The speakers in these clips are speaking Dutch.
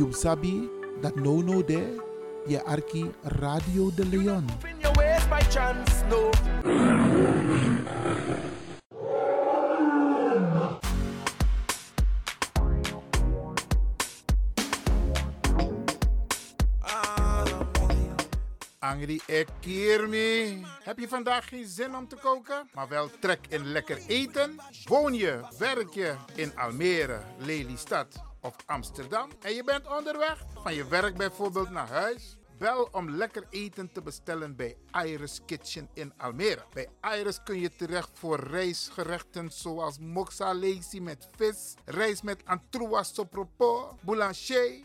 You sabi dat no no de je arki Radio de Leon. In your ways by chance, no. Angry Ekirmi. Heb je vandaag geen zin om te koken, maar wel trek in lekker eten? Woon je, werk je in Almere, Lelystad of Amsterdam en je bent onderweg van je werk bijvoorbeeld naar huis? Bel om lekker eten te bestellen bij Iris Kitchen in Almere. Bij Iris kun je terecht voor rijstgerechten zoals moxa lazy met vis, rijst met antroas sopropo, boulanger,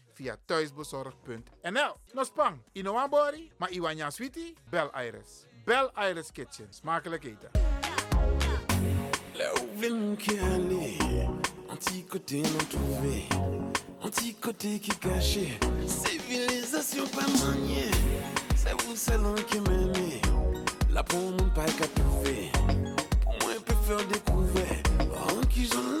Via thuisbezorgd.nl. No spang, inoambori, maar iwanya sweetie, bel Iris. Bel Iris Kitchen. Smakelijk eten. Là où cœur aller, anti-côté non trouvé, anti-côté qui caché, civilisation pas maniée, c'est vous salon qui m'aimez, là pour mon pas qu'à trouver, pour moi peut faire découvrir, en qui j'en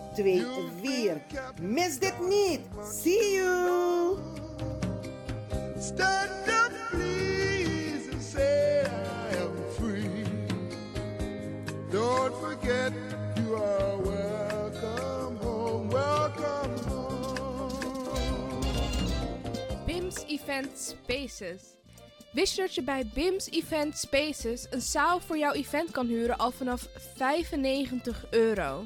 2 4. Mis dit niet. See you! Stand up, please, and say I am free. Don't forget you are welcome home, welcome home. BIMS Event Spaces. Wist je dat je bij BIMS Event Spaces een zaal voor jouw event kan huren al vanaf 95 euro?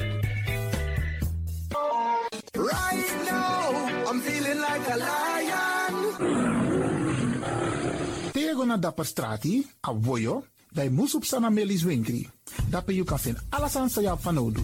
Right now, I'm feeling like a lion. Tego go naar Dapper Strati, a Woyo, bij Moesop Sana Melis Winkri. Dapper you kan vinden alles aan sa van nodig.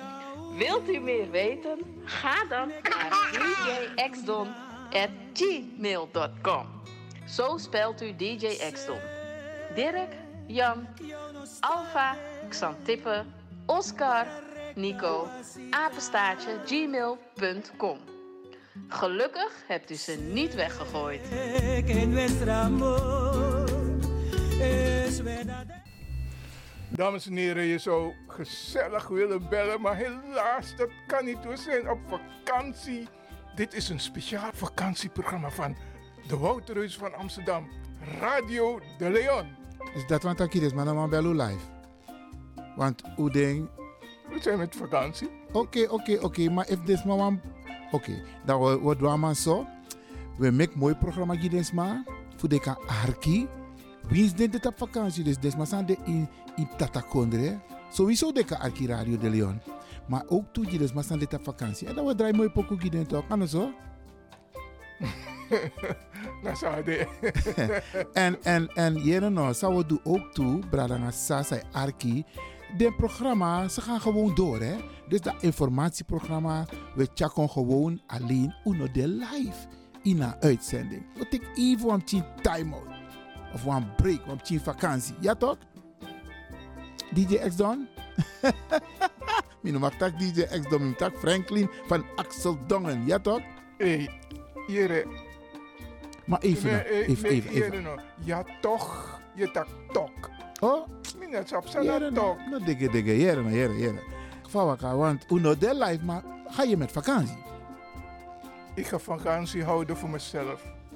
Wilt u meer weten? Ga dan naar djxdon.gmail.com. Zo spelt u DJ Xdon. Dirk, Jan, Alfa, Xantippe, Oscar, Nico, apenstaartje, gmail.com. Gelukkig hebt u ze niet weggegooid. Dames en heren, je zou gezellig willen bellen, maar helaas, dat kan niet. We zijn op vakantie. Dit is een speciaal vakantieprogramma van de Wouterhuis van Amsterdam, Radio de Leon. Is dat wat ik is, maar dan bellen live. Want hoe ding... We zijn met vakantie. Oké, oké, oké, maar if maar one... Oké, dan doen we zo. We maken mooi programma gids maar. Voor de kan arki. Wie is dit op vakantie? Dus des maar zijn de in, in Tatakondre. Sowieso de arki Radio de Leon. Maar ook toe je dus zijn dit op vakantie. En dan we draaien mooi pokoe gids toch? Kan zo? Dat zou de. en, en, en, jere nou, zou we doen ook toe, Bradanga Sasa Arki. De programma, ze gaan gewoon door, hè. Dus dat informatieprogramma, we checken gewoon alleen uno de live in een uitzending. We take even een time out. Of een break, een vakantie. Ja toch? DJ X Don? Mijn noem tak DJ X Don, mijn tak Franklin van Axel Dongen. Ja toch? Hé, hey, Maar even, nee, nou, even, nee, even, even. Nou. Ja toch, je tak tok. Oh? Minat op zijn tok. No dikke dikke, jere no, jere, jere. Fawaka, want uno de live, maar ga je met vakantie? Ik ga vakantie houden voor mezelf.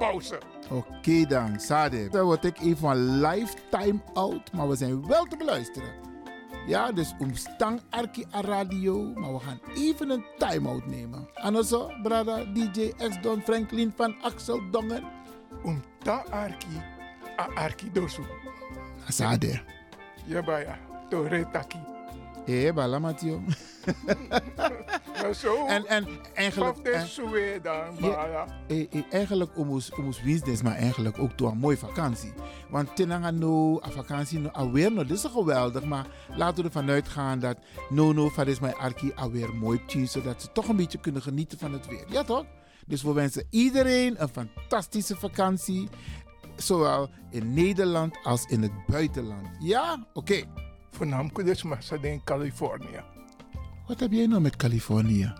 pauze. Oké dan, Sade. Dan word ik even van lifetime out, maar we zijn wel te beluisteren. Ja, dus omstang Arki a radio, maar we gaan even een time-out nemen. En also, brada DJ X Don Franklin van Axel Dongen. Omta Arki, a Arki dosu. Sade. Ja, baya, tore taki. Eh, bala Matio. Maar zo, En, en eigenlijk... En- dan, Ja, eh, eh, eigenlijk omus business, maar eigenlijk ook door een mooie vakantie. Want tenanga no, a vakantie no, alweer no, dit is geweldig, maar laten we ervan uitgaan dat no no, van is mijn arki alweer mooi tien, zodat ze toch een beetje kunnen genieten van het weer. Ja toch? Dus we wensen iedereen een fantastische vakantie, zowel in Nederland als in het buitenland. Ja? Oké. Voornamelijk dus ze in Californië. Wat heb jij nou met Californië?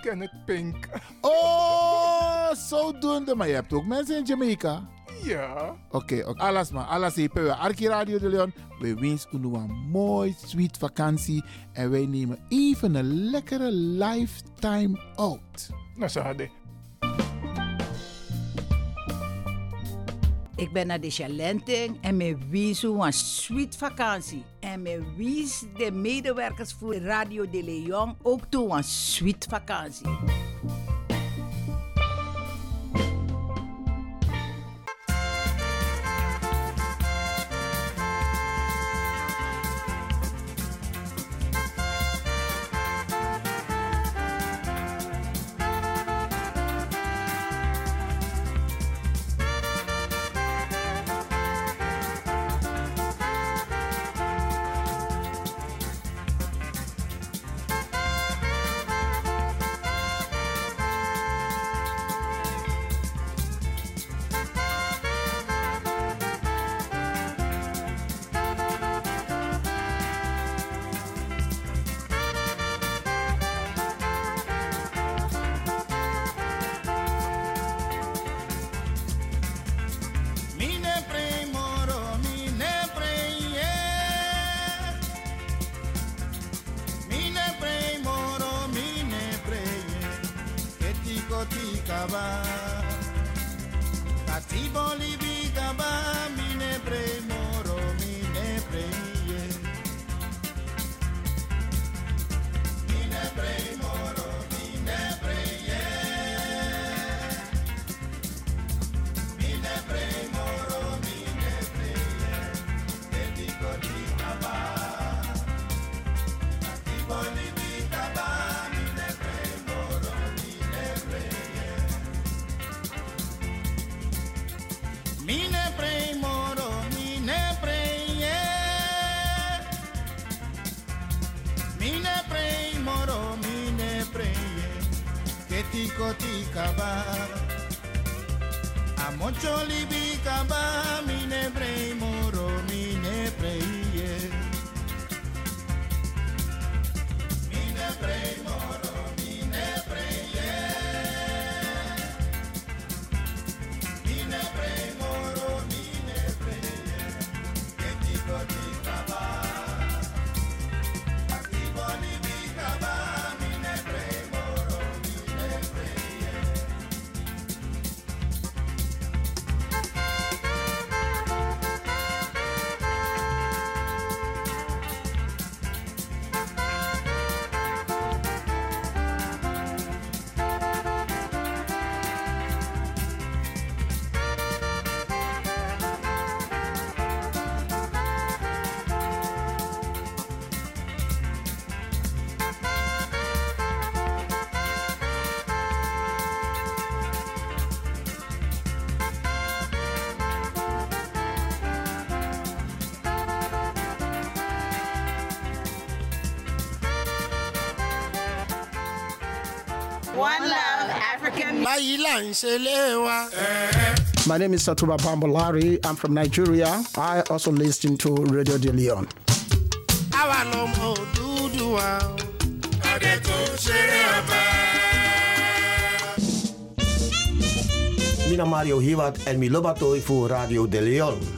Kenneth Pink. Oh, zodoende. Maar je hebt ook mensen in Jamaica. Ja. Oké, oké. alles maar. Alles even. We Arki Radio de Leon. We wensen u een mooi, sweet vakantie. En wij nemen even een lekkere lifetime out. Nou. Ik ben naar de Chalenting en me wies een sweet vakantie. En me wies de medewerkers voor Radio de Leon ook toe een sweet vakantie. Baba. Kati boli kotikaba amocholi bikaba. One Love My name is Satuba Bambolari. I'm from Nigeria. I also listen to Radio De Leon. àwa lọmọ Odùduwà o. adé tó ṣeré ọba. Mina Mario Hiwat en mi lobatoi voor Radio De Leon.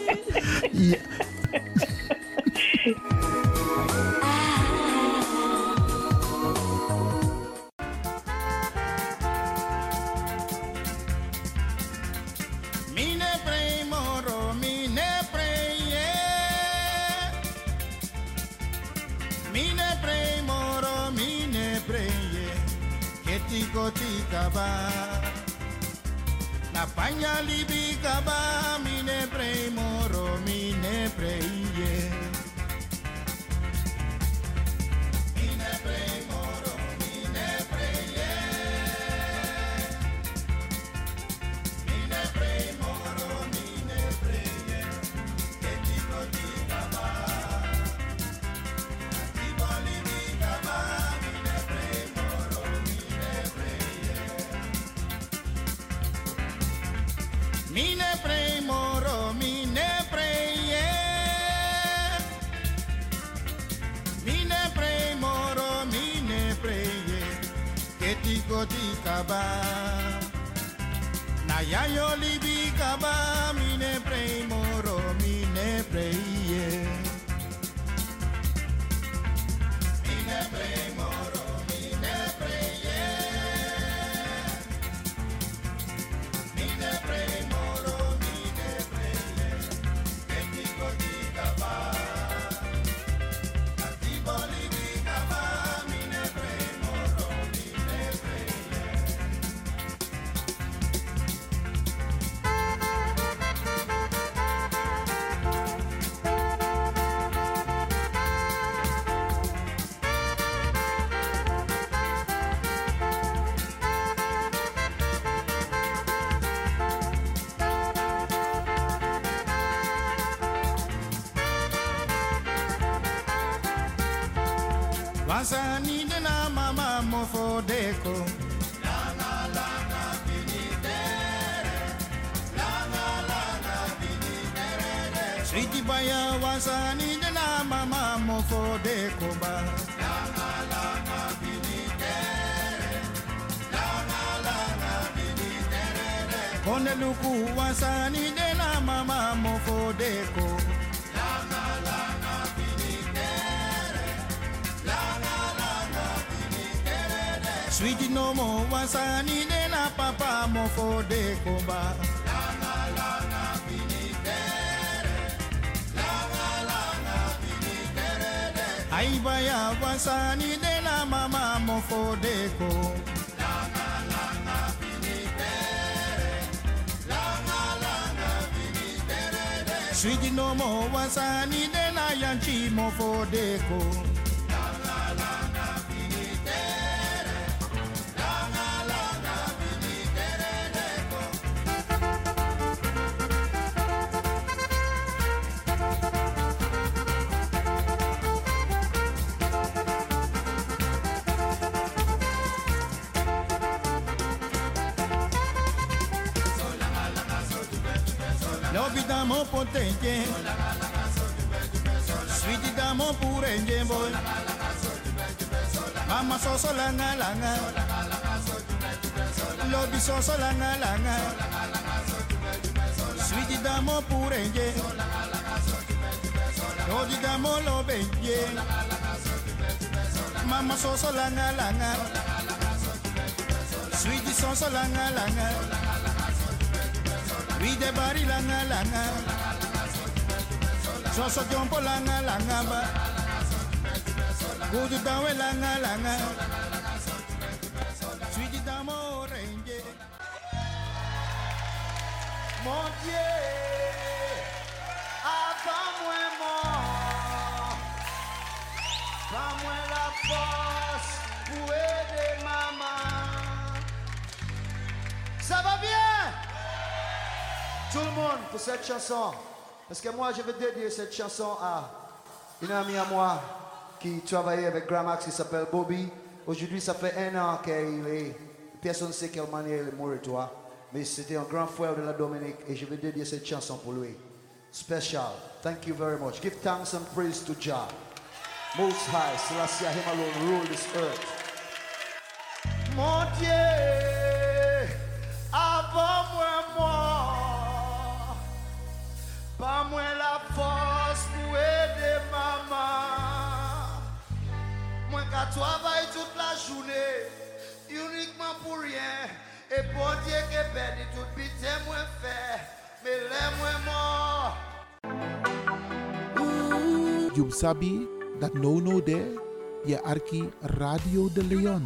Mine prei moro, mine prei yeah. Mine prei moro, mine prei yeah. Che ti kaba Na yayo libi kaba Mine prei moro, mine prei Sweetie no mo wasani ne na papa mo fo de komba. Langa langa finitere, langa langa finitere de. Aiba ya wasani ne na mama mo fo de komba. Sweetie no mo wasani de na yanchi mo fo de komba. Potente Sweetie damo purenge boy Mama so so langa langa so so langa langa Sweetie damo purenge Love damo Mama so so langa langa so so langa langa langa langa soso jombolanga langamba kudu dawelanga langa suidi damo renje mon dieu! Avant moi. Mort pas moi la force pour aider maman. Ça va bien? Tout le monde pour cette chanson. Parce que moi, je veux dédier cette chanson à une amie à moi qui travaillait avec Gramax qui s'appelle Bobby. Aujourd'hui, ça fait un an qu'il est. Personne ne sait quelle manière il est mort, toi. Mais c'était un grand frère de la Dominique et je veux dédier cette chanson pour lui. Special. Thank you very much. Give thanks and praise to Jah. Most High, Selassie, Him alone rule this earth. Mon Dieu. travaille toute la journée, uniquement pour rien. Et bon Dieu qui béni tout pitié moi fait, mais les moi mort. You sabi that no no there, ye arki Radio de Leon.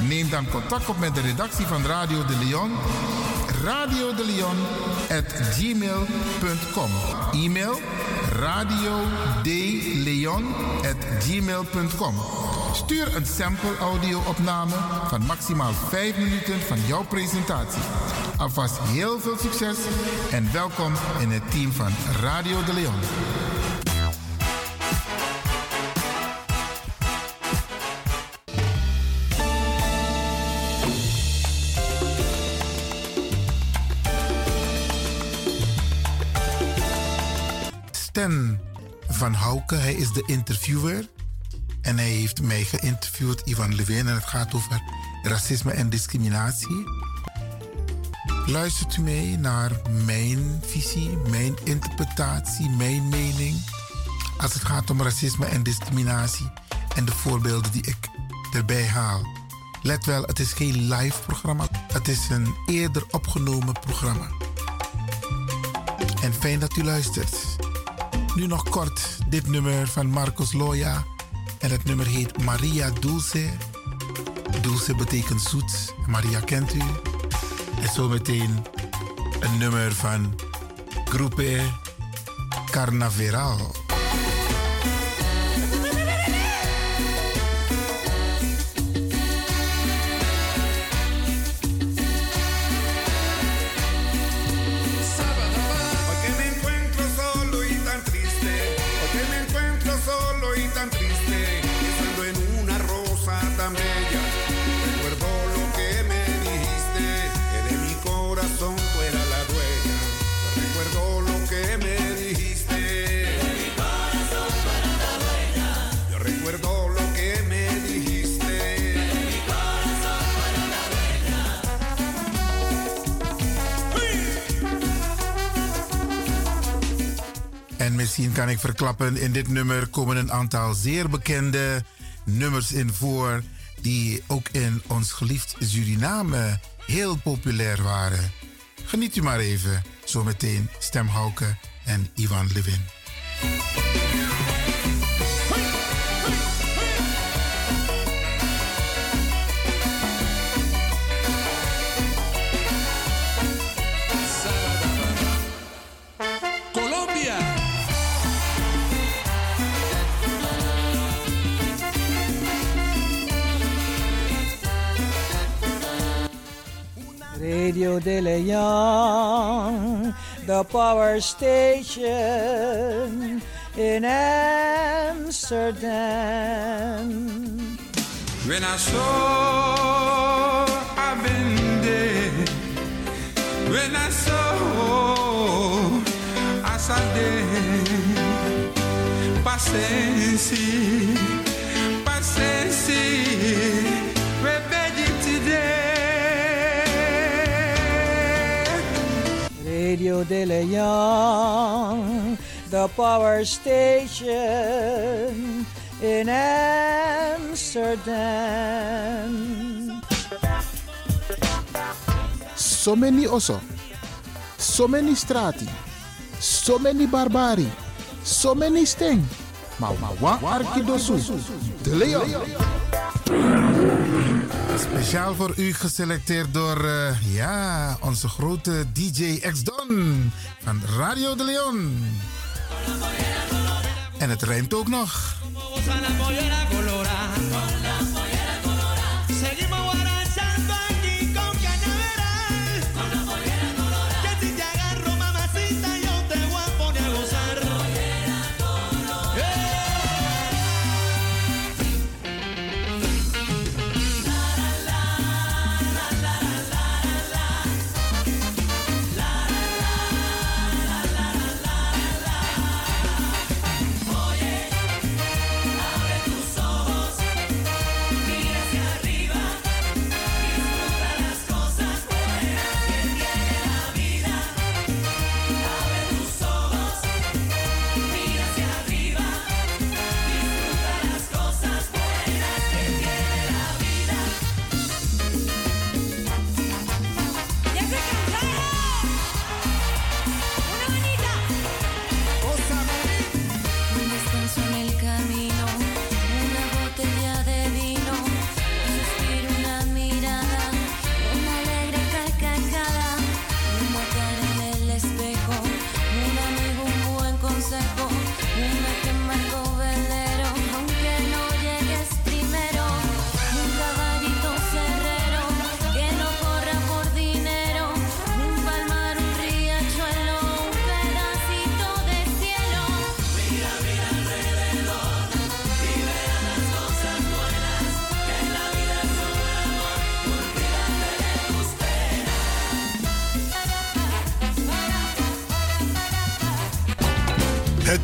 Neem dan contact op met de redactie van Radio de Leon. Radio de Leon at gmail.com. E-mail radio. Stuur een sample audio-opname van maximaal 5 minuten van jouw presentatie. Alvast heel veel succes en welkom in het team van Radio de Leon. Sten van Houke, hij is de interviewer. En hij heeft mij geïnterviewd, Ivan Levin, en het gaat over racisme en discriminatie. Luistert u mee naar mijn visie, mijn interpretatie, mijn mening als het gaat om racisme en discriminatie en de voorbeelden die ik erbij haal. Let wel, het is geen live programma, het is een eerder opgenomen programma. En fijn dat u luistert. Nu nog kort dit nummer van Marcos Loya. En het nummer heet Maria Dulce. Dulce betekent zoet. Maria kent u. En zometeen een nummer van Groepe Carnaveral. En misschien kan ik verklappen, in dit nummer komen een aantal zeer bekende nummers in voor. Die ook in ons geliefd Suriname heel populair waren. Geniet u maar even. Zometeen Stem Hauke en Ivan Levin. De Leon, the power station in Amsterdam. When I saw I've been dead, when I saw I saw dead, paciência, paciência, Radio De Leon, the power station in Amsterdam. So many oso. So many strati. So many barbari. So many sting. Maar wa arkidosu. De Leon. Speciaal voor u geselecteerd door eh, ja, onze grote DJ X-Don van Radio de Leon. En het rijmt ook nog.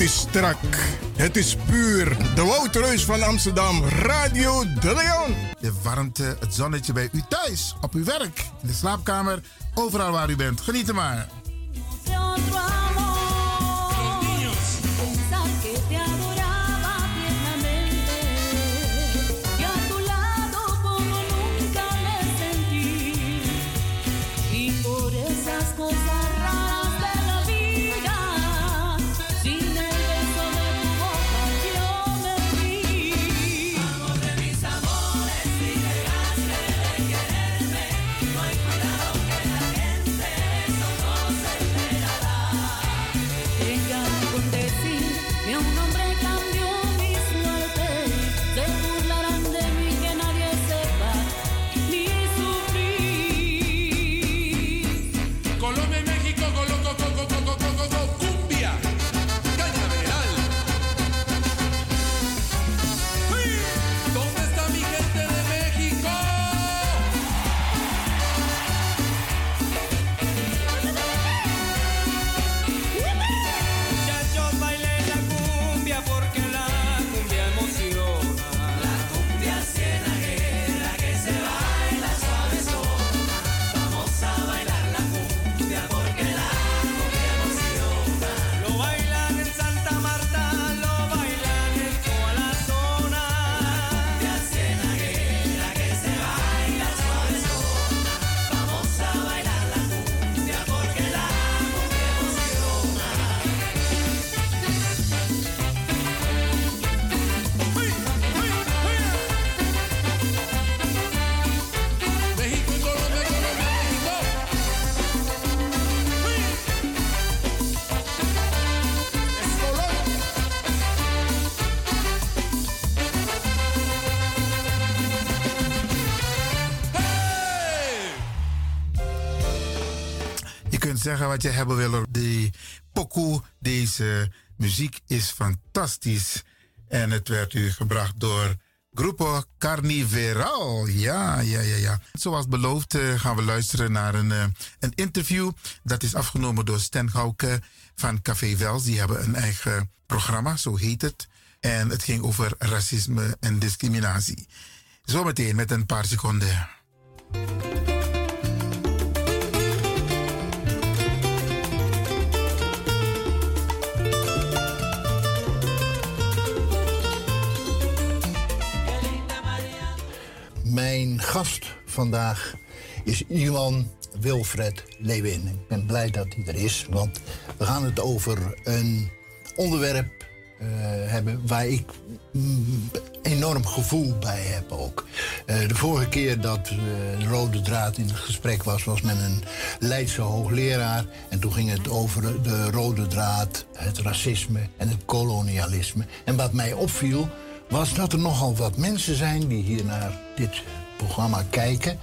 Is strak. Het is puur. De Wouterreus van Amsterdam. Radio De Leon. De warmte, het zonnetje bij u thuis, op uw werk, in de slaapkamer, overal waar u bent. Geniet er maar. Zeggen wat je hebben wil. De pokoe, deze muziek is fantastisch. En het werd u gebracht door Grupo Carniveral. Ja, ja, ja, ja. Zoals beloofd eh, gaan we luisteren naar een, eh, een interview. Dat is afgenomen door Stan Gauke van Café Wels. Die hebben een eigen programma, zo heet het. En het ging over racisme en discriminatie. Zometeen met een paar seconden. Mijn gast vandaag is Iwan Wilfred Lewin. Ik ben blij dat hij er is, want we gaan het over een onderwerp eh, hebben waar ik mm, enorm gevoel bij heb ook. Eh, de vorige keer dat eh, de rode draad in het gesprek was, was met een Leidse hoogleraar. En toen ging het over de rode draad, het racisme en het kolonialisme. En wat mij opviel, was dat er nogal wat mensen zijn die hier naar dit kijken.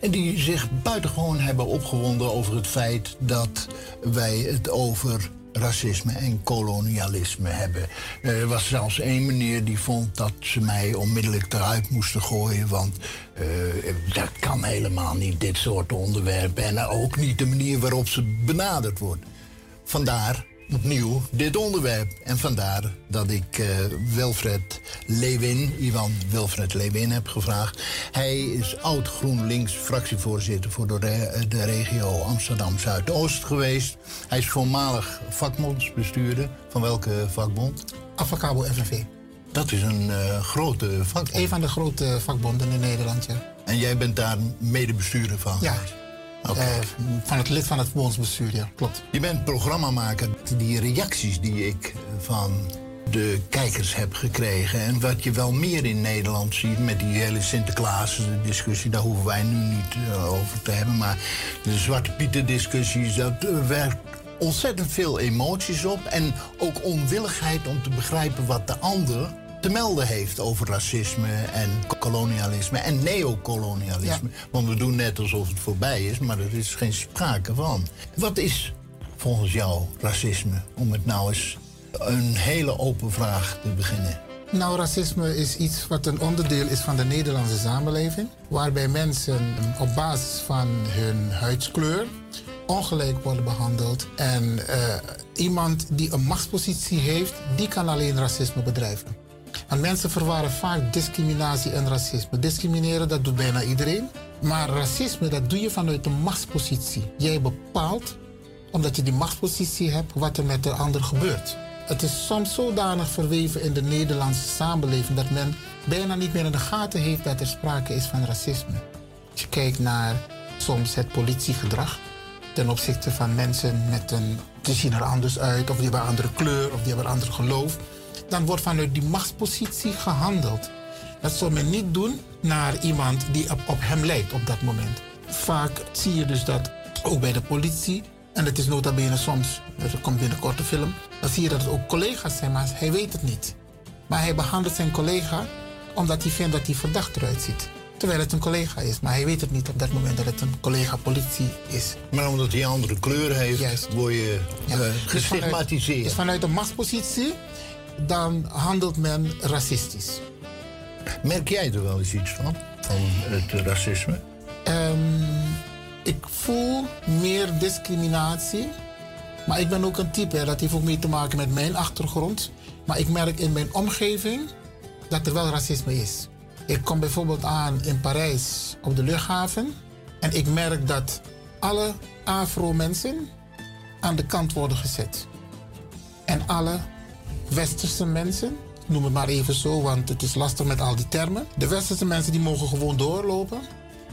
En die zich buitengewoon hebben opgewonden over het feit dat wij het over racisme en kolonialisme hebben. Er was zelfs één meneer die vond dat ze mij onmiddellijk eruit moesten gooien. Want eh, dat kan helemaal niet, dit soort onderwerpen. En ook niet de manier waarop ze benaderd wordt. Vandaar opnieuw dit onderwerp. En vandaar dat ik eh, Wilfred Lewin, Ivan Wilfred Lewin, heb gevraagd. Hij is oud GroenLinks fractievoorzitter voor de, re- de regio Amsterdam Zuidoost geweest. Hij is voormalig vakbondsbestuurder. Van welke vakbond? Avocabo FNV. Dat is een eh, grote vakbond. Een van de grote vakbonden in Nederland, ja. En jij bent daar medebestuurder van? Ja. Eh, van het lid van het bondsbestuur, ja, klopt. Je bent programmamaker. Die reacties die ik van de kijkers heb gekregen... en wat je wel meer in Nederland ziet met die hele Sinterklaas-discussie... daar hoeven wij nu niet eh, over te hebben. Maar de Zwarte Pieter-discussies, dat eh, werkt ontzettend veel emoties op... en ook onwilligheid om te begrijpen wat de ander te melden heeft over racisme en kolonialisme en neocolonialisme. Want we doen net alsof het voorbij is, maar er is geen sprake van. Wat is volgens jou racisme? Om het nou eens een hele open vraag te beginnen. Nou, racisme is iets wat een onderdeel is van de Nederlandse samenleving. Waarbij mensen op basis van hun huidskleur ongelijk worden behandeld. En eh, iemand die een machtspositie heeft, die kan alleen racisme bedrijven. Mensen verwarren vaak discriminatie en racisme. Discrimineren, dat doet bijna iedereen. Maar racisme, dat doe je vanuit een machtspositie. Jij bepaalt, omdat je die machtspositie hebt, wat er met de ander gebeurt. Het is soms zodanig verweven in de Nederlandse samenleving dat men bijna niet meer in de gaten heeft dat er sprake is van racisme. Als je kijkt naar soms het politiegedrag ten opzichte van mensen met een. Die zien er anders uit, of die hebben een andere kleur, of die hebben een ander geloof. Dan wordt vanuit die machtspositie gehandeld. Dat zou men niet doen naar iemand die op, op hem lijkt op dat moment. Vaak zie je dus dat ook bij de politie, en het is nota bene soms, er komt binnenkort een film, dan zie je dat het ook collega's zijn, maar hij weet het niet. Maar hij behandelt zijn collega omdat hij vindt dat hij verdacht eruit ziet. Terwijl het een collega is, maar hij weet het niet op dat moment dat het een collega politie is. Maar omdat hij een andere kleur heeft, word je Ja. eh, Dus vanuit- gestigmatiseerd. Dus vanuit een machtspositie, dan handelt men racistisch. Merk jij er wel eens iets van? Van het racisme? Ehm, ik voel meer discriminatie. Maar ik ben ook een type, dat heeft ook mee te maken met mijn achtergrond. Maar ik merk in mijn omgeving dat er wel racisme is. Ik kom bijvoorbeeld aan in Parijs op de luchthaven. En ik merk dat alle Afro-mensen aan de kant worden gezet. En alle westerse mensen, noem het maar even zo, want het is lastig met al die termen. De westerse mensen die mogen gewoon doorlopen.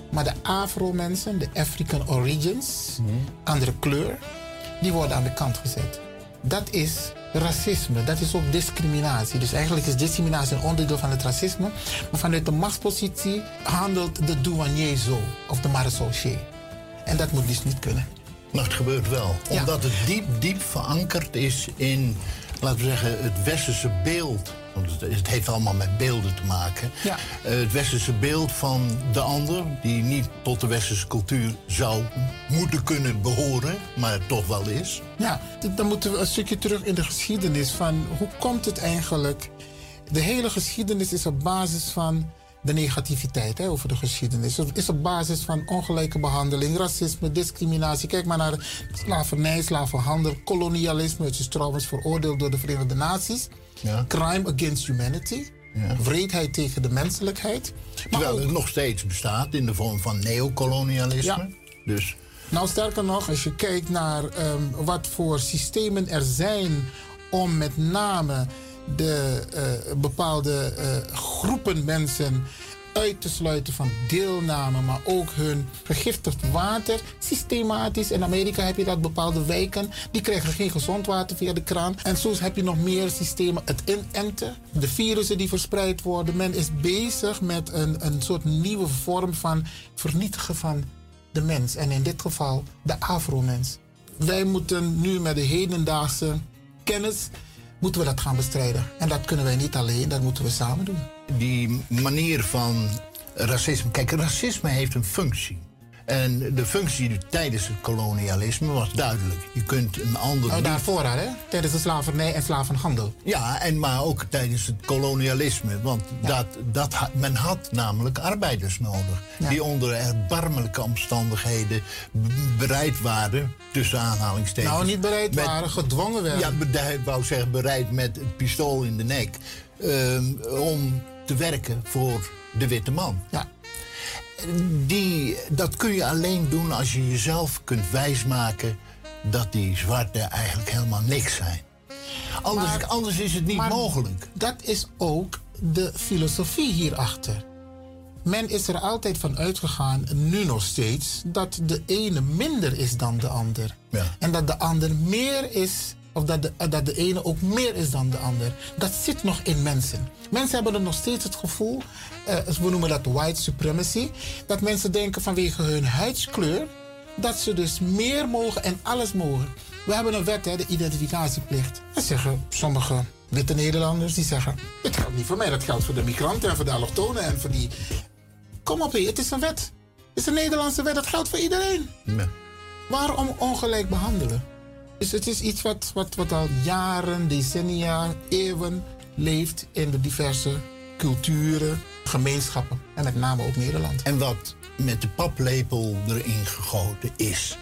Maar de Afro-mensen, de African origins, andere kleur, die worden aan de kant gezet. Dat is racisme, dat is ook discriminatie. Dus eigenlijk is discriminatie een onderdeel van het racisme. Maar vanuit de machtspositie handelt de douanier zo, of de marechaussee. En dat moet dus niet kunnen. Maar het gebeurt wel. Omdat het diep, diep verankerd is in, laten we zeggen, het westerse beeld. Want het, heeft allemaal met beelden te maken. Ja. Eh, het westerse beeld van de ander, die niet tot de westerse cultuur zou moeten kunnen behoren, maar het toch wel is. Ja, dan moeten we een stukje terug in de geschiedenis van hoe komt het eigenlijk? De hele geschiedenis is op basis van de negativiteit hè, over de geschiedenis. Het is op basis van ongelijke behandeling, racisme, discriminatie. Kijk maar naar slavernij, slavenhandel, kolonialisme. Het is trouwens veroordeeld door de Verenigde Naties. Ja. Crime against humanity. Wreedheid tegen de menselijkheid. Terwijl het nog steeds bestaat in de vorm van neocolonialisme. Dus Nou, sterker nog, als je kijkt naar ehm, wat voor systemen er zijn om met name de eh, bepaalde eh, groepen mensen uit te sluiten van deelname, maar ook hun vergiftigd water systematisch. In Amerika heb je dat bepaalde wijken, die krijgen geen gezond water via de kraan. En zo heb je nog meer systemen. Het inenten, de virussen die verspreid worden. Men is bezig met een, een soort nieuwe vorm van vernietigen van de mens. En in dit geval de afro-mens. Wij moeten nu met de hedendaagse kennis moeten we dat gaan bestrijden. En dat kunnen wij niet alleen, dat moeten we samen doen. die manier van racisme. Kijk, racisme heeft een functie. En de functie tijdens het kolonialisme was duidelijk. Je kunt een ander. Niet- daarvoor al, hè? Tijdens de slavernij en slavenhandel. Ja, en maar ook tijdens het kolonialisme. Want dat, dat, men had namelijk arbeiders nodig. Ja. Die onder erbarmelijke omstandigheden bereid waren, tussen aanhalingstekens. Nou, niet bereid met- waren, gedwongen werden. Ja, ik wou zeggen bereid met het pistool in de nek. ehm, om te werken voor de witte man. Ja. Die, dat kun je alleen doen als je jezelf kunt wijsmaken dat die zwarte eigenlijk helemaal niks zijn. Anders, Maar- anders is het niet maar mogelijk. Dat is ook de filosofie hierachter. Men is er altijd van uitgegaan, nu nog steeds, dat de ene minder is dan de ander. En dat de ander meer is, of dat de, dat de ene ook meer is dan de ander. Dat zit nog in mensen. Mensen hebben er nog steeds het gevoel, eh, we noemen dat white supremacy, dat mensen denken vanwege hun huidskleur dat ze dus meer mogen en alles mogen. We hebben een wet, hè, de identificatieplicht. En zeggen sommige witte Nederlanders, die zeggen... dit geldt niet voor mij, dat geldt voor de migranten en voor de allochtonen en voor die... Kom op, hé, het is een wet. Het is een Nederlandse wet, dat geldt voor iedereen. Waarom ongelijk behandelen? Dus het is iets wat, wat, wat al jaren, decennia, eeuwen leeft in de diverse culturen, gemeenschappen. En met name ook Nederland. En wat met de paplepel erin gegoten is.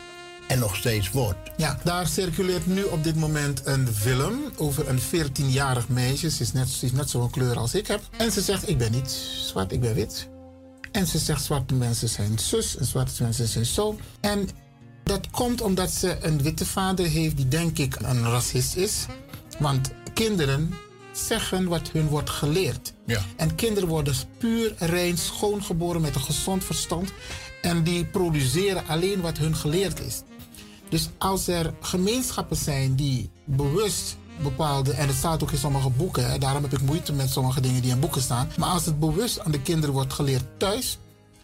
En nog steeds wordt. Ja, daar circuleert nu op dit moment een film over een 14-jarig meisje. Ze is, net, ze is net zo'n kleur als ik heb. En ze zegt, ik ben niet zwart, ik ben wit. En ze zegt, zwarte mensen zijn zus en zwarte mensen zijn zo. En dat komt omdat ze een witte vader heeft die denk ik een racist is. Want kinderen zeggen wat hun wordt geleerd. Ja. En kinderen worden puur, rein, schoongeboren met een gezond verstand. En die produceren alleen wat hun geleerd is. Dus als er gemeenschappen zijn die bewust bepaalde, en het staat ook in sommige boeken, hè, daarom heb ik moeite met sommige dingen die in boeken staan. Maar als het bewust aan de kinderen wordt geleerd thuis,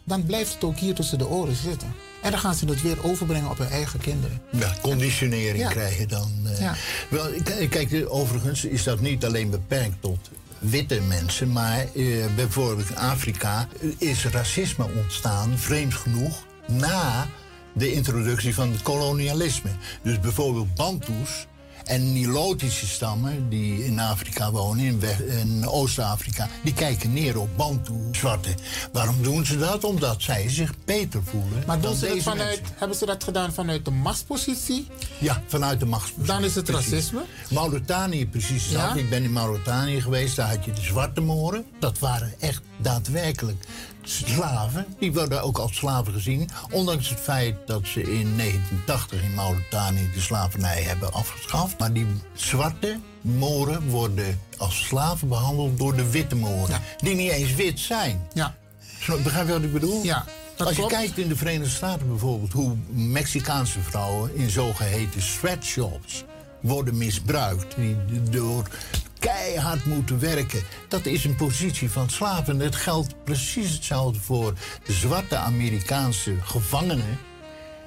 dan blijft het ook hier tussen de oren zitten. En dan gaan ze het weer overbrengen op hun eigen kinderen. Ja, conditionering Ja. krijg je dan. eh. Ja. Wel, k- kijk, eh, overigens is dat niet alleen beperkt tot witte mensen, maar eh, bijvoorbeeld in Afrika eh, is racisme ontstaan, vreemd genoeg, na de introductie van het kolonialisme. Dus bijvoorbeeld Bantus en Nilotische stammen die in Afrika wonen, in, in Oost-Afrika, die kijken neer op Bantu-zwarte. Waarom doen ze dat? Omdat zij zich beter voelen. Maar dan doen ze dat vanuit, mensen. hebben ze dat gedaan vanuit de machtspositie? Ja, vanuit de machtspositie. Dan is het Precies. racisme? Mauritanië precies Ja? Ik ben in Mauritanië geweest, daar had je de zwarte moren. Dat waren echt daadwerkelijk slaven. Die werden ook als slaven gezien. Ondanks het feit dat ze in 1980 in Mauritanië de slavernij hebben afgeschaft. Maar die zwarte moren worden als slaven behandeld door de witte moren. Die niet eens wit zijn. Ja. Begrijp je wat ik bedoel? Ja, dat Als je klopt. kijkt in de Verenigde Staten bijvoorbeeld... hoe Mexicaanse vrouwen in zogeheten sweatshops worden misbruikt. Die door keihard moeten werken. Dat is een positie van slaven. Het geldt precies hetzelfde voor de zwarte Amerikaanse gevangenen...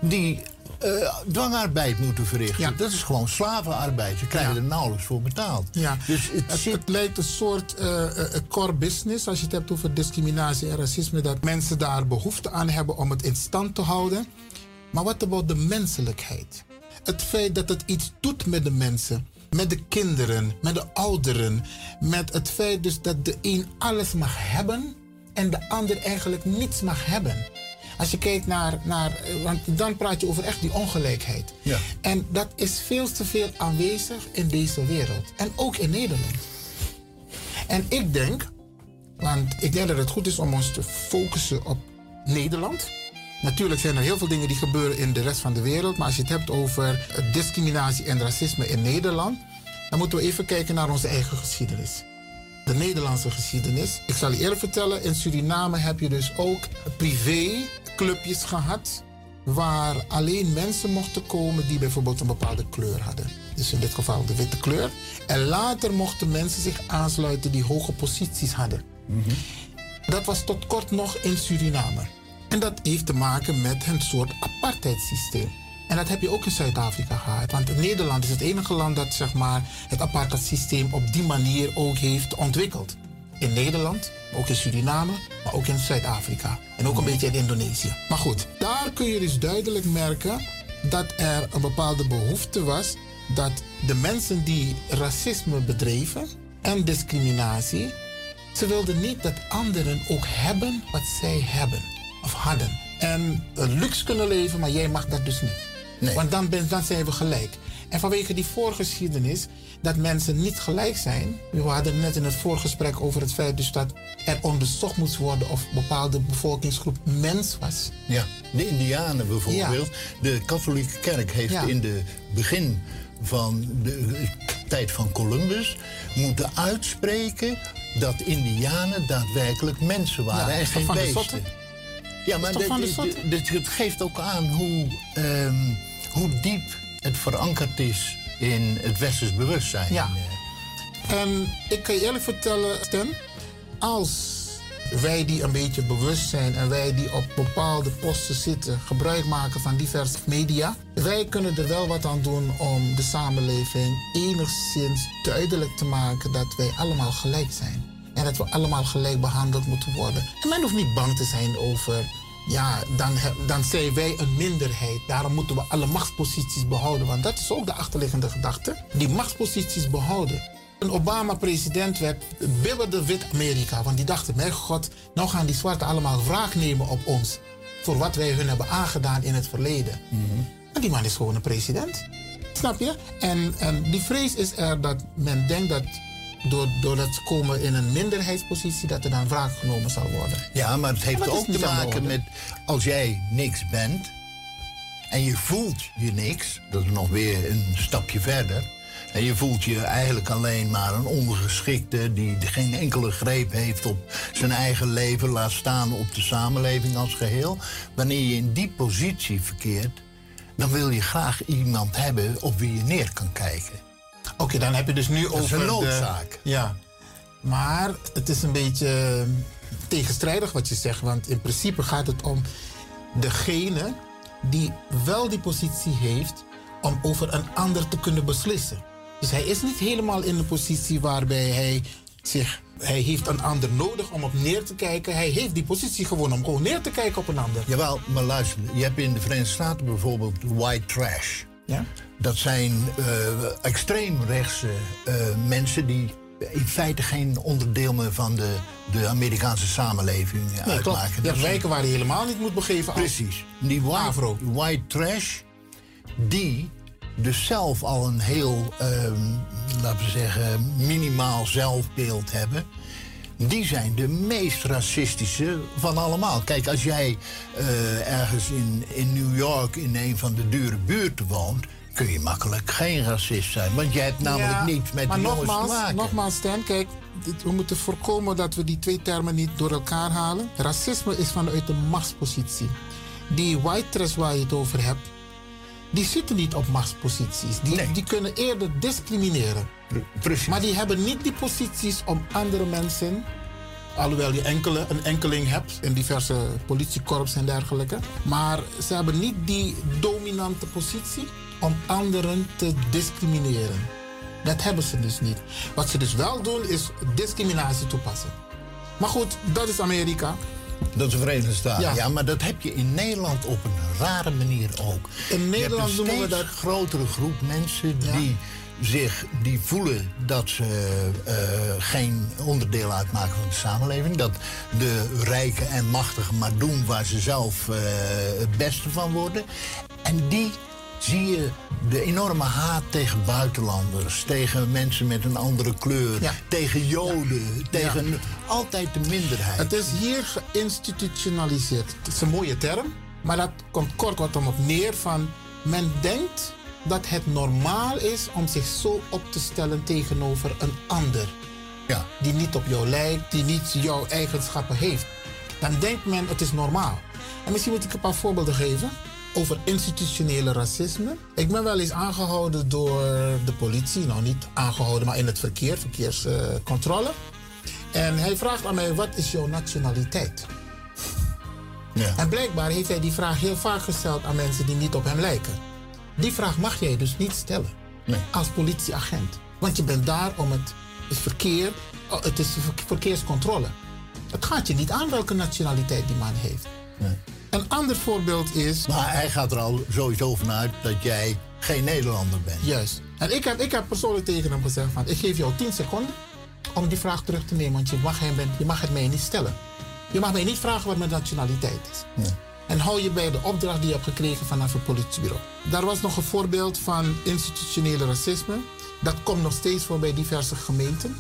die eh, dwangarbeid moeten verrichten. Dat is gewoon slavenarbeid. Ze krijgen er nauwelijks voor betaald. Ja, Dus het, het, het lijkt een soort eh, eh, core business als je het hebt over discriminatie en racisme, dat mensen daar behoefte aan hebben om het in stand te houden. Maar wat about de menselijkheid? Het feit dat het iets doet met de mensen, met de kinderen, met de ouderen, met het feit dus dat de een alles mag hebben en de ander eigenlijk niets mag hebben. Als je kijkt naar, naar eh, want dan praat je over echt die ongelijkheid. Ja. En dat is veel te veel aanwezig in deze wereld. En ook in Nederland. En ik denk, want ik denk dat het goed is om ons te focussen op Nederland. Natuurlijk zijn er heel veel dingen die gebeuren in de rest van de wereld. Maar als je het hebt over eh, discriminatie en racisme in Nederland. dan moeten we even kijken naar onze eigen geschiedenis. De Nederlandse geschiedenis. Ik zal je eerlijk vertellen, in Suriname heb je dus ook privéclubjes gehad. Waar alleen mensen mochten komen die bijvoorbeeld een bepaalde kleur hadden. Dus in dit geval de witte kleur. En later mochten mensen zich aansluiten die hoge posities hadden. Dat was tot kort nog in Suriname. En dat heeft te maken met een soort apartheidssysteem. En dat heb je ook in Zuid-Afrika gehad. Want Nederland is het enige land dat zeg maar, het apartheidssysteem op die manier ook heeft ontwikkeld. In Nederland, ook in Suriname, maar ook in Zuid-Afrika. En ook een beetje in Indonesië. Maar goed, daar kun je dus duidelijk merken dat er een bepaalde behoefte was dat de mensen die racisme bedreven en discriminatie, ze wilden niet dat anderen ook hebben wat zij hebben of hadden. En een luxe kunnen leven, maar jij mag dat dus niet. Want dan, ben, dan zijn we gelijk. En vanwege die voorgeschiedenis dat mensen niet gelijk zijn. We hadden net in het voorgesprek over het feit dus dat er onderzocht moest worden of een bepaalde bevolkingsgroep mens was. Ja, de Indianen bijvoorbeeld. De katholieke kerk heeft Ja. in de begin van de tijd van Columbus moeten uitspreken dat Indianen daadwerkelijk mensen waren Ja, en geen beesten. Ja, maar dit- het geeft ook aan hoe, ehm, hoe diep het verankerd is in het westers bewustzijn. Ja. En ik kan je eerlijk vertellen, Stan, als wij die een beetje bewust zijn en wij die op bepaalde posten zitten, gebruik maken van diverse media, wij kunnen er wel wat aan doen om de samenleving enigszins duidelijk te maken dat wij allemaal gelijk zijn. En dat we allemaal gelijk behandeld moeten worden. En men hoeft niet bang te zijn over ja, dan, dan zijn wij een minderheid. Daarom moeten we alle machtsposities behouden. Want dat is ook de achterliggende gedachte. Die machtsposities behouden. Toen Obama president werd, bibberde wit-Amerika. Want die dachten, mijn god, nou gaan die zwarten allemaal wraak nemen op ons. Voor wat wij hun hebben aangedaan in het verleden. En die man is gewoon een president. Snap je? En, en die vrees is er dat men denkt dat doordat ze komen in een minderheidspositie, dat er dan wraak genomen zal worden. Ja, maar het heeft ook te maken met als jij niks bent en je voelt je niks, dat is nog weer een stapje verder. En je voelt je eigenlijk alleen maar een ondergeschikte die geen enkele greep heeft op zijn eigen leven, laat staan op de samenleving als geheel. Wanneer je in die positie verkeert, dan wil je graag iemand hebben op wie je neer kan kijken. Oké, dan heb je dus nu Dat is over een de- noodzaak. ja. Maar het is een beetje tegenstrijdig wat je zegt. Want in principe gaat het om degene die wel die positie heeft om over een ander te kunnen beslissen. Dus hij is niet helemaal in de positie waarbij hij zich. Hij heeft een ander nodig om op neer te kijken. Hij heeft die positie gewoon om gewoon neer te kijken op een ander. Jawel, maar luister, je hebt in de Verenigde Staten bijvoorbeeld white trash. Ja? Dat zijn eh extreemrechtse eh, mensen die in feite geen onderdeel meer van de, de Amerikaanse samenleving Nee, klopt. uitmaken. Dat wijken waar je helemaal niet moet begeven. Precies. Die white, white trash, die dus zelf al een heel, ehm, laten we zeggen, minimaal zelfbeeld hebben. Die zijn de meest racistische van allemaal. Kijk, als jij eh, ergens in, in New York in een van de dure buurten woont, kun je makkelijk geen racist zijn. Want jij hebt namelijk Ja, niets met die jongens te nogmaals, maken. Nogmaals, Stan, kijk, we moeten voorkomen dat we die twee termen niet door elkaar halen. Racisme is vanuit de machtspositie. Die white trash waar je het over hebt, die zitten niet op machtsposities. Die, die kunnen eerder discrimineren. Precies. Maar die hebben niet die posities om andere mensen, alhoewel je enkele, een enkeling hebt in diverse politiekorps en dergelijke, maar ze hebben niet die dominante positie om anderen te discrimineren. Dat hebben ze dus niet. Wat ze dus wel doen is discriminatie toepassen. Maar goed, dat is Amerika. Dat is de Verenigde Staten. Ja. Ja. maar dat heb je in Nederland op een rare manier ook. In Nederland je noemen hebt we een dat- steeds grotere groep mensen die zich die voelen dat ze eh, geen onderdeel uitmaken van de samenleving. Dat de rijken en machtigen maar doen waar ze zelf eh, het beste van worden. En die zie je de enorme haat tegen buitenlanders, tegen mensen met een andere kleur, tegen Joden, tegen altijd de minderheid. Het is hier geïnstitutionaliseerd. Het is een mooie term, maar dat komt kort wat om op neer van men denkt dat het normaal is om zich zo op te stellen tegenover een ander. Ja. Die niet op jou lijkt, die niet jouw eigenschappen heeft. Dan denkt men het is normaal. En misschien moet ik een paar voorbeelden geven over institutionele racisme. Ik ben wel eens aangehouden door de politie. Nou, niet aangehouden, maar in het verkeer, verkeerscontrole. En hij vraagt aan mij, wat is jouw nationaliteit? Ja. En blijkbaar heeft hij die vraag heel vaak gesteld aan mensen die niet op hem lijken. Die vraag mag jij dus niet stellen als politieagent. Want je bent daar om het, het verkeer, oh, het is ver- verkeerscontrole. Het gaat je niet aan welke nationaliteit die man heeft. Een ander voorbeeld is... Maar hij gaat er al sowieso vanuit dat jij geen Nederlander bent. Juist. En ik heb, ik heb persoonlijk tegen hem gezegd van... ik geef jou 10 seconden om die vraag terug te nemen. Want je mag, hem, je mag het mij niet stellen. Je mag mij niet vragen wat mijn nationaliteit is. En hou je bij de opdracht die je hebt gekregen vanaf het politiebureau. Daar was nog een voorbeeld van institutionele racisme. Dat komt nog steeds voor bij diverse gemeenten.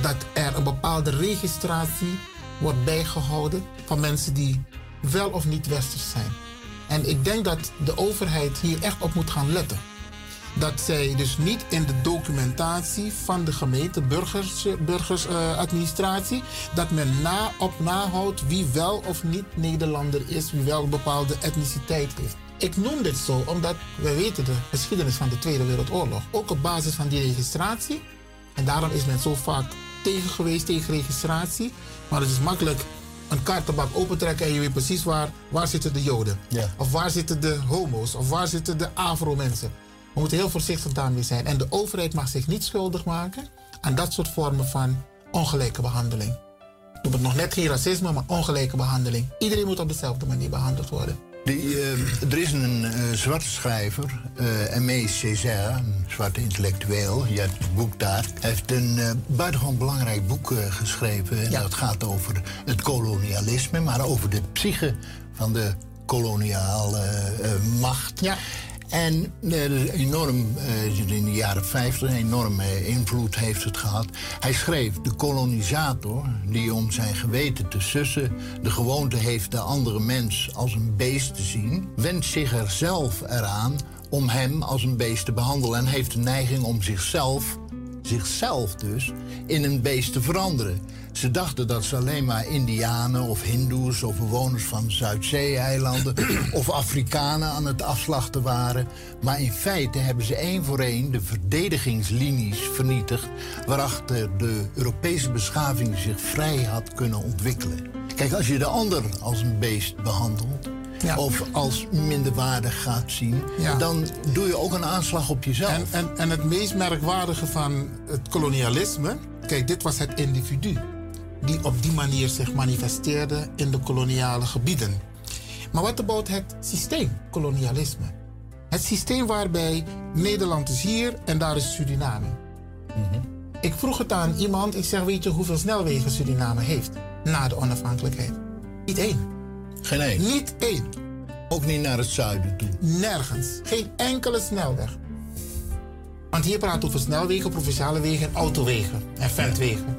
Dat er een bepaalde registratie wordt bijgehouden van mensen die wel of niet westers zijn. En ik denk dat de overheid hier echt op moet gaan letten. Dat zij dus niet in de documentatie van de gemeente, burgers, burgersadministratie, dat men na op nahoudt wie wel of niet Nederlander is, wie wel een bepaalde etniciteit heeft. Ik noem dit zo omdat we weten de geschiedenis van de Tweede Wereldoorlog. Ook op basis van die registratie. En daarom is men zo vaak tegen geweest tegen registratie. Maar het is makkelijk een kaartenbak opentrekken en je weet precies waar, waar zitten de Joden. Ja. Of waar zitten de homo's. Of waar zitten de Afro-mensen. We moeten heel voorzichtig daarmee zijn. En de overheid mag zich niet schuldig maken aan dat soort vormen van ongelijke behandeling. Ik noem het nog net geen racisme, maar ongelijke behandeling. Iedereen moet op dezelfde manier behandeld worden. Die, eh, er is een eh, zwarte schrijver, eh Aimé Césaire, een zwarte intellectueel. Je hebt het boek daar. Hij heeft een eh, buitengewoon belangrijk boek geschreven. En dat gaat over het kolonialisme, maar over de psyche van de koloniale macht. Ja. En eh, enorm, eh, in de jaren 50 een enorme invloed heeft het gehad. Hij schreef, de kolonisator, die om zijn geweten te sussen... de gewoonte heeft de andere mens als een beest te zien... wendt zich er zelf eraan om hem als een beest te behandelen... en heeft de neiging om zichzelf, zichzelf dus, in een beest te veranderen. Ze dachten dat ze alleen maar Indianen of Hindoes of bewoners van Zuidzee-eilanden of Afrikanen aan het afslachten waren. Maar in feite hebben ze één voor één de verdedigingslinies vernietigd waarachter de Europese beschaving zich vrij had kunnen ontwikkelen. Kijk, als je de ander als een beest behandelt. Of als minderwaardig gaat zien, dan doe je ook een aanslag op jezelf. En, en, en het meest merkwaardige van het kolonialisme, kijk, dit was het individu die op die manier zich manifesteerde in de koloniale gebieden. Maar wat about het systeem kolonialisme? Het systeem waarbij Nederland is hier en daar is Suriname. Ik vroeg het aan iemand, ik zeg, weet je hoeveel snelwegen Suriname heeft na de onafhankelijkheid? Niet één. Geen één? Niet één. Ook niet naar het zuiden toe? Nergens. Geen enkele snelweg. Want hier praten we over snelwegen, provinciale wegen en autowegen en ventwegen.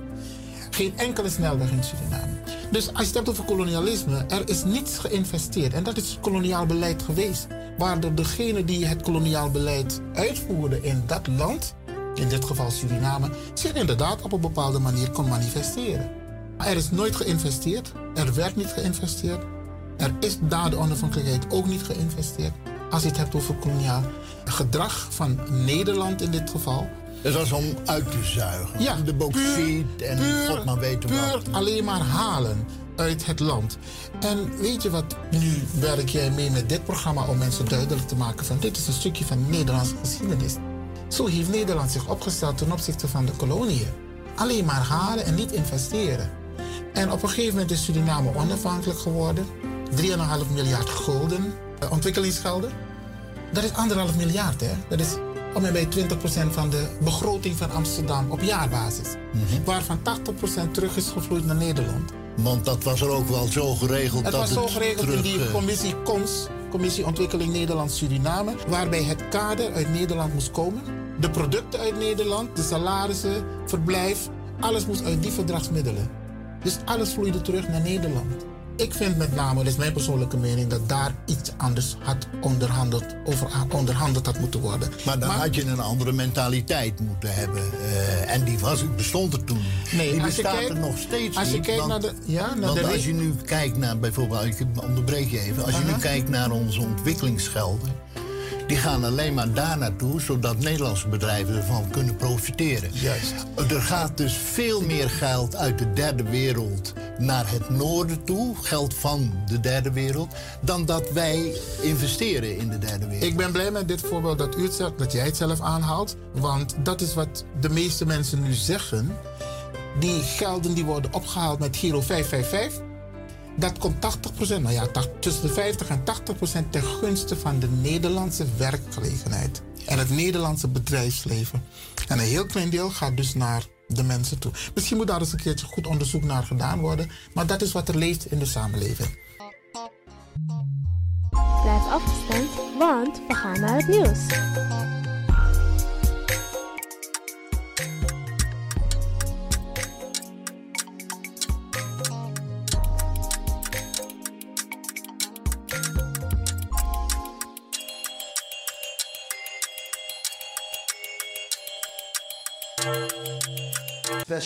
Geen enkele snelweg in Suriname. Dus als je het hebt over kolonialisme, er is niets geïnvesteerd. En dat is koloniaal beleid geweest. Waar degene die het koloniaal beleid uitvoerde in dat land, in dit geval Suriname, zich inderdaad op een bepaalde manier kon manifesteren. Er is nooit geïnvesteerd. Er werd niet geïnvesteerd. Er is na de onafhankelijkheid ook niet geïnvesteerd. Als je het hebt over koloniaal gedrag van Nederland in dit geval. Het was om uit te zuigen. Ja, de bauxiet en god maar weten puur wat. alleen maar halen uit het land. En weet je wat, nu werk jij mee met dit programma om mensen duidelijk te maken van dit is een stukje van Nederlandse geschiedenis. Zo heeft Nederland zich opgesteld ten opzichte van de koloniën. Alleen maar halen en niet investeren. En op een gegeven moment is Suriname onafhankelijk geworden. 3,5 miljard gulden eh, ontwikkelingsgelden. Dat is anderhalf miljard, hè? Dat is om en bij 20% van de begroting van Amsterdam op jaarbasis. Waarvan 80% terug is gevloeid naar Nederland. Want dat was er ook wel zo geregeld Het dat was zo geregeld terug, in die eh, commissie CONS, Commissie Ontwikkeling Nederland-Suriname, waarbij het kader uit Nederland moest komen. De producten uit Nederland, de salarissen, verblijf, alles moest uit die verdragsmiddelen. Dus alles vloeide terug naar Nederland. Ik vind met name, dat is mijn persoonlijke mening, dat daar iets anders had onderhandeld, over onderhandeld had moeten worden. Maar dan had je een andere mentaliteit moeten hebben. eh, en die was, bestond er toen. Nee, die bestaat kijkt- er nog steeds als je niet, kijkt want- naar de- ja, naar want de als je nu kijkt naar bijvoorbeeld, ik onderbreek je even. Als je nu kijkt naar onze ontwikkelingsgelden. Die gaan alleen maar daar naartoe, zodat Nederlandse bedrijven ervan kunnen profiteren. Juist. Er gaat dus veel meer geld uit de derde wereld naar het noorden toe, geld van de derde wereld, dan dat wij investeren in de derde wereld. Ik ben blij met dit voorbeeld dat, u dat jij het zelf aanhaalt. Want dat is wat de meeste mensen nu zeggen. Die gelden die worden opgehaald met Giro 555. Dat komt 80%, nou ja, tussen de 50 en 80% ten gunste van de Nederlandse werkgelegenheid. En het Nederlandse bedrijfsleven. En een heel klein deel gaat dus naar de mensen toe. Misschien moet daar eens een keertje goed onderzoek naar gedaan worden. Maar dat is wat er leeft in de samenleving. Blijf afgestemd, want we gaan naar het nieuws.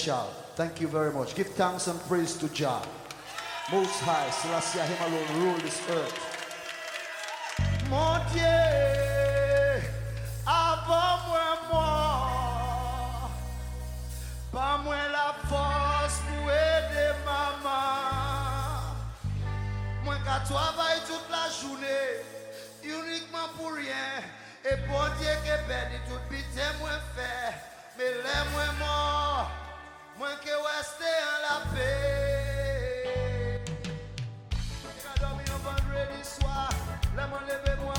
Thank you very much. Give thanks and praise to Jah. Most High, Selassie, Him alone rule this earth. Mon Dieu, avant moi, pas la force pour aider maman. Moi qui travaille toute la journée, uniquement pour rien. Et bon Dieu que béni tout pitié moi fait, mais moi Mwen ke weste an la pe. Mwen ka domi an vendredi swa La mwen leve mwen